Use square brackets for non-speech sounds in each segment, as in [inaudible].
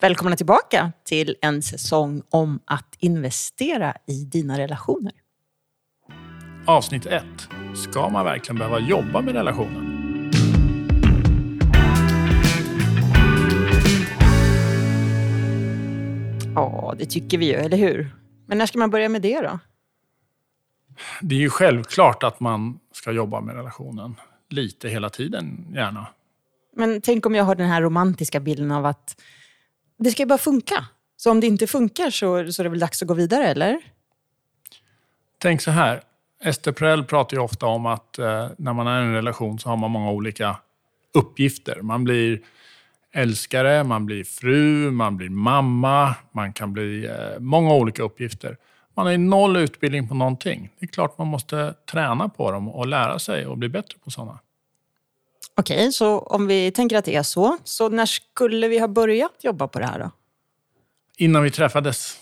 Välkomna tillbaka till en säsong om att investera i dina relationer. Avsnitt 1. Ska man verkligen behöva jobba med relationen? Ja, det tycker vi ju, eller hur? Men när ska man börja med det då? Det är ju självklart att man ska jobba med relationen. Lite hela tiden, gärna. Men tänk om jag har den här romantiska bilden av att det ska ju bara funka. Så om det inte funkar så, så är det väl dags att gå vidare, eller? Tänk så här. Ester Perel pratar ju ofta om att eh, när man är i en relation så har man många olika uppgifter. Man blir älskare, man blir fru, man blir mamma, man kan bli eh, många olika uppgifter. Man har ju noll utbildning på någonting. Det är klart man måste träna på dem och lära sig och bli bättre på sådana. Okej, så om vi tänker att det är så, så när skulle vi ha börjat jobba på det här då? Innan vi träffades.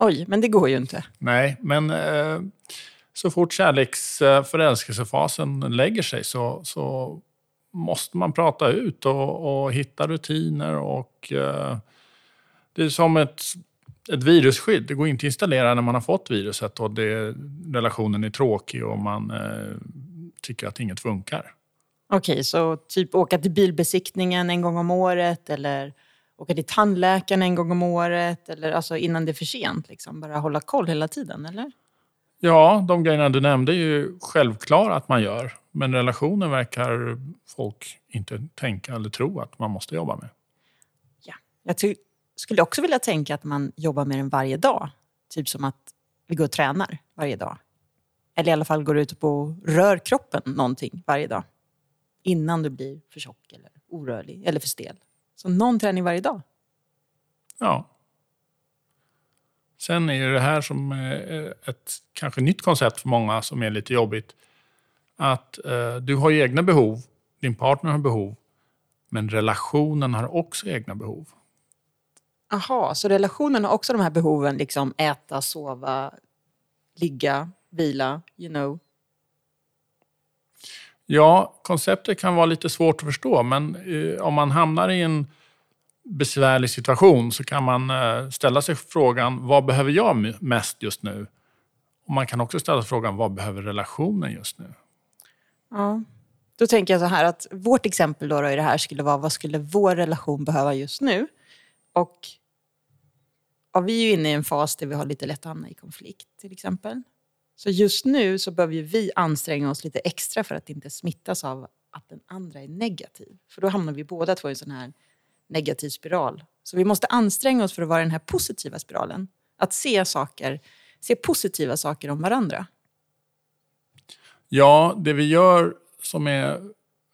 Oj, men det går ju inte. Nej, men eh, så fort kärleks eh, förälskelsefasen lägger sig så, så måste man prata ut och, och hitta rutiner. och eh, Det är som ett, ett virusskydd. Det går inte att installera när man har fått viruset och det, relationen är tråkig och man eh, tycker att inget funkar. Okej, så typ åka till bilbesiktningen en gång om året eller åka till tandläkaren en gång om året eller alltså innan det är för sent. Liksom. Bara hålla koll hela tiden, eller? Ja, de grejerna du nämnde är ju självklara att man gör. Men relationen verkar folk inte tänka eller tro att man måste jobba med. Ja, jag skulle också vilja tänka att man jobbar med den varje dag. Typ som att vi går och tränar varje dag. Eller i alla fall går ut och rör kroppen någonting varje dag. Innan du blir för tjock eller orörlig eller för stel. Så någon träning varje dag. Ja. Sen är det här som ett kanske nytt koncept för många som är lite jobbigt. Att eh, du har egna behov, din partner har behov, men relationen har också egna behov. Aha, så relationen har också de här behoven, liksom äta, sova, ligga, vila, you know? Ja, konceptet kan vara lite svårt att förstå, men eh, om man hamnar i en besvärlig situation så kan man eh, ställa sig frågan, vad behöver jag mest just nu? Och man kan också ställa sig frågan, vad behöver relationen just nu? Ja. Då tänker jag så här att vårt exempel då, då i det här skulle vara, vad skulle vår relation behöva just nu? Och ja, vi är ju inne i en fas där vi har lite lätt att hamna i konflikt till exempel. Så just nu så behöver vi anstränga oss lite extra för att inte smittas av att den andra är negativ. För då hamnar vi båda två i en sån här negativ spiral. Så vi måste anstränga oss för att vara i den här positiva spiralen. Att se saker, se positiva saker om varandra. Ja, det vi gör som är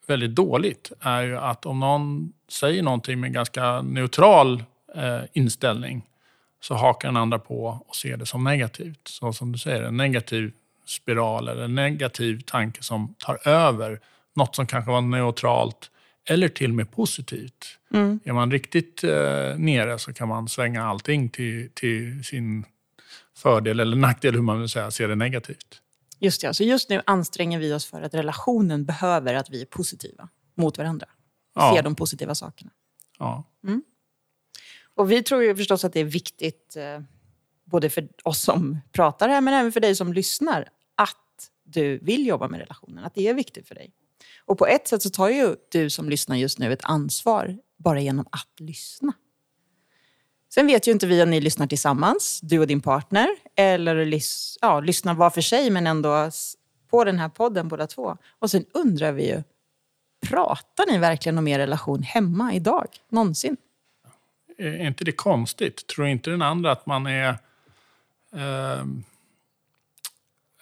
väldigt dåligt är ju att om någon säger någonting med ganska neutral eh, inställning så hakar den andra på och ser det som negativt. Så som du säger, en negativ spiral eller en negativ tanke som tar över något som kanske var neutralt eller till och med positivt. Mm. Är man riktigt eh, nere så kan man svänga allting till, till sin fördel eller nackdel, hur man vill säga, se det negativt. Just det, så just nu anstränger vi oss för att relationen behöver att vi är positiva mot varandra. Ja. Ser de positiva sakerna. Ja. Mm. Och vi tror ju förstås att det är viktigt, eh, både för oss som pratar här, men även för dig som lyssnar, att du vill jobba med relationen. Att det är viktigt för dig. Och på ett sätt så tar ju du som lyssnar just nu ett ansvar bara genom att lyssna. Sen vet ju inte vi om ni lyssnar tillsammans, du och din partner, eller lys ja, lyssnar var för sig men ändå på den här podden båda två. Och sen undrar vi ju, pratar ni verkligen om er relation hemma idag? Någonsin? Eh, är inte det konstigt? Tror inte den andra att man är... Eh,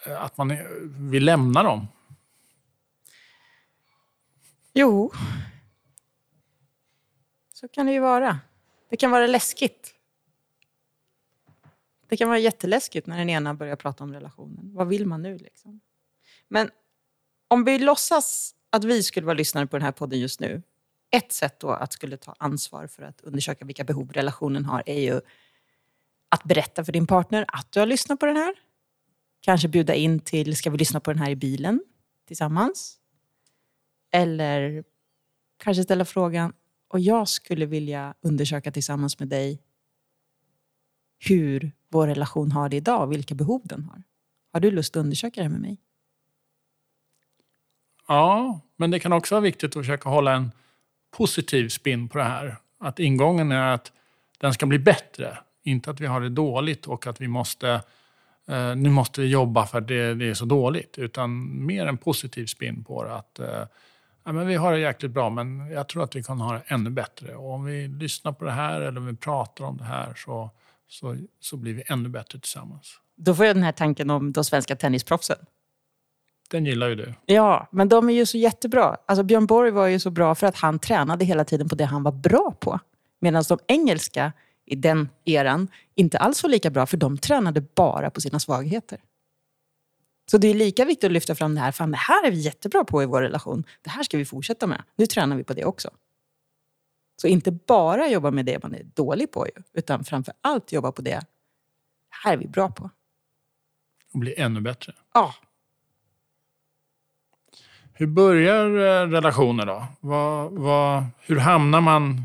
eh, att man är, vill lämna dem? Jo, så kan det ju vara. Det kan vara läskigt. Det kan vara jätteläskigt när den ena börjar prata om relationen. Vad vill man nu? Liksom? Men om vi låtsas att vi skulle vara lyssnare på den här podden just nu. Ett sätt då att skulle ta ansvar för att undersöka vilka behov relationen har är ju att berätta för din partner att du har lyssnat på den här. Kanske bjuda in till, ska vi lyssna på den här i bilen tillsammans? Eller kanske ställa frågan, Och jag skulle vilja undersöka tillsammans med dig hur vår relation har det idag och vilka behov den har. Har du lust att undersöka det med mig? Ja, men det kan också vara viktigt att försöka hålla en positiv spin på det här. Att ingången är att den ska bli bättre. Inte att vi har det dåligt och att vi måste, eh, nu måste vi jobba för att det, det, är så dåligt. Utan mer en positiv spin på det. Att, eh, ja, men vi har det jäkligt bra men jag tror att vi kan ha det ännu bättre. Och om vi lyssnar på det här eller om vi pratar om det här så, så, så blir vi ännu bättre tillsammans. Då får jag den här tanken om de svenska tennisproffsen. Den gillar ju du. Ja, men de är ju så jättebra. Alltså Björn Borg var ju så bra för att han tränade hela tiden på det han var bra på. Medan de engelska i den eran inte alls var lika bra för de tränade bara på sina svagheter. Så det är lika viktigt att lyfta fram det här. Fan, det här är vi jättebra på i vår relation. Det här ska vi fortsätta med. Nu tränar vi på det också. Så inte bara jobba med det man är dålig på, utan framför allt jobba på det här är vi bra på. Och bli ännu bättre. Ja. Hur börjar eh, relationer då? Vad, vad, hur hamnar man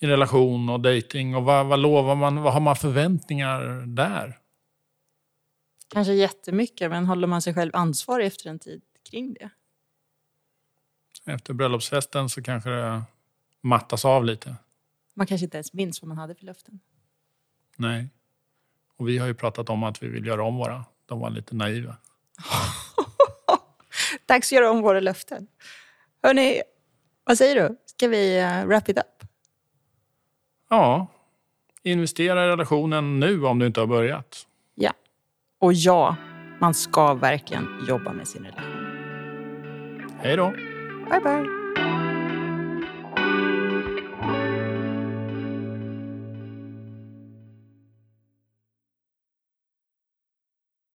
i relation och dating och vad, vad lovar man? Vad har man förväntningar där? Kanske jättemycket, men håller man sig själv ansvarig efter en tid kring det? Efter bröllopsfesten så kanske det mattas av lite. Man kanske inte ens minns vad man hade för löften. Nej. Och vi har ju pratat om att vi vill göra om våra. De var lite naiva. [laughs] Dags att göra om våra löften. Hörni, vad säger du? Ska vi uh, wrap it up? Ja. Investera i relationen nu om du inte har börjat. Ja. Och ja, man ska verkligen jobba med sin relation. Hej då. Bye, bye.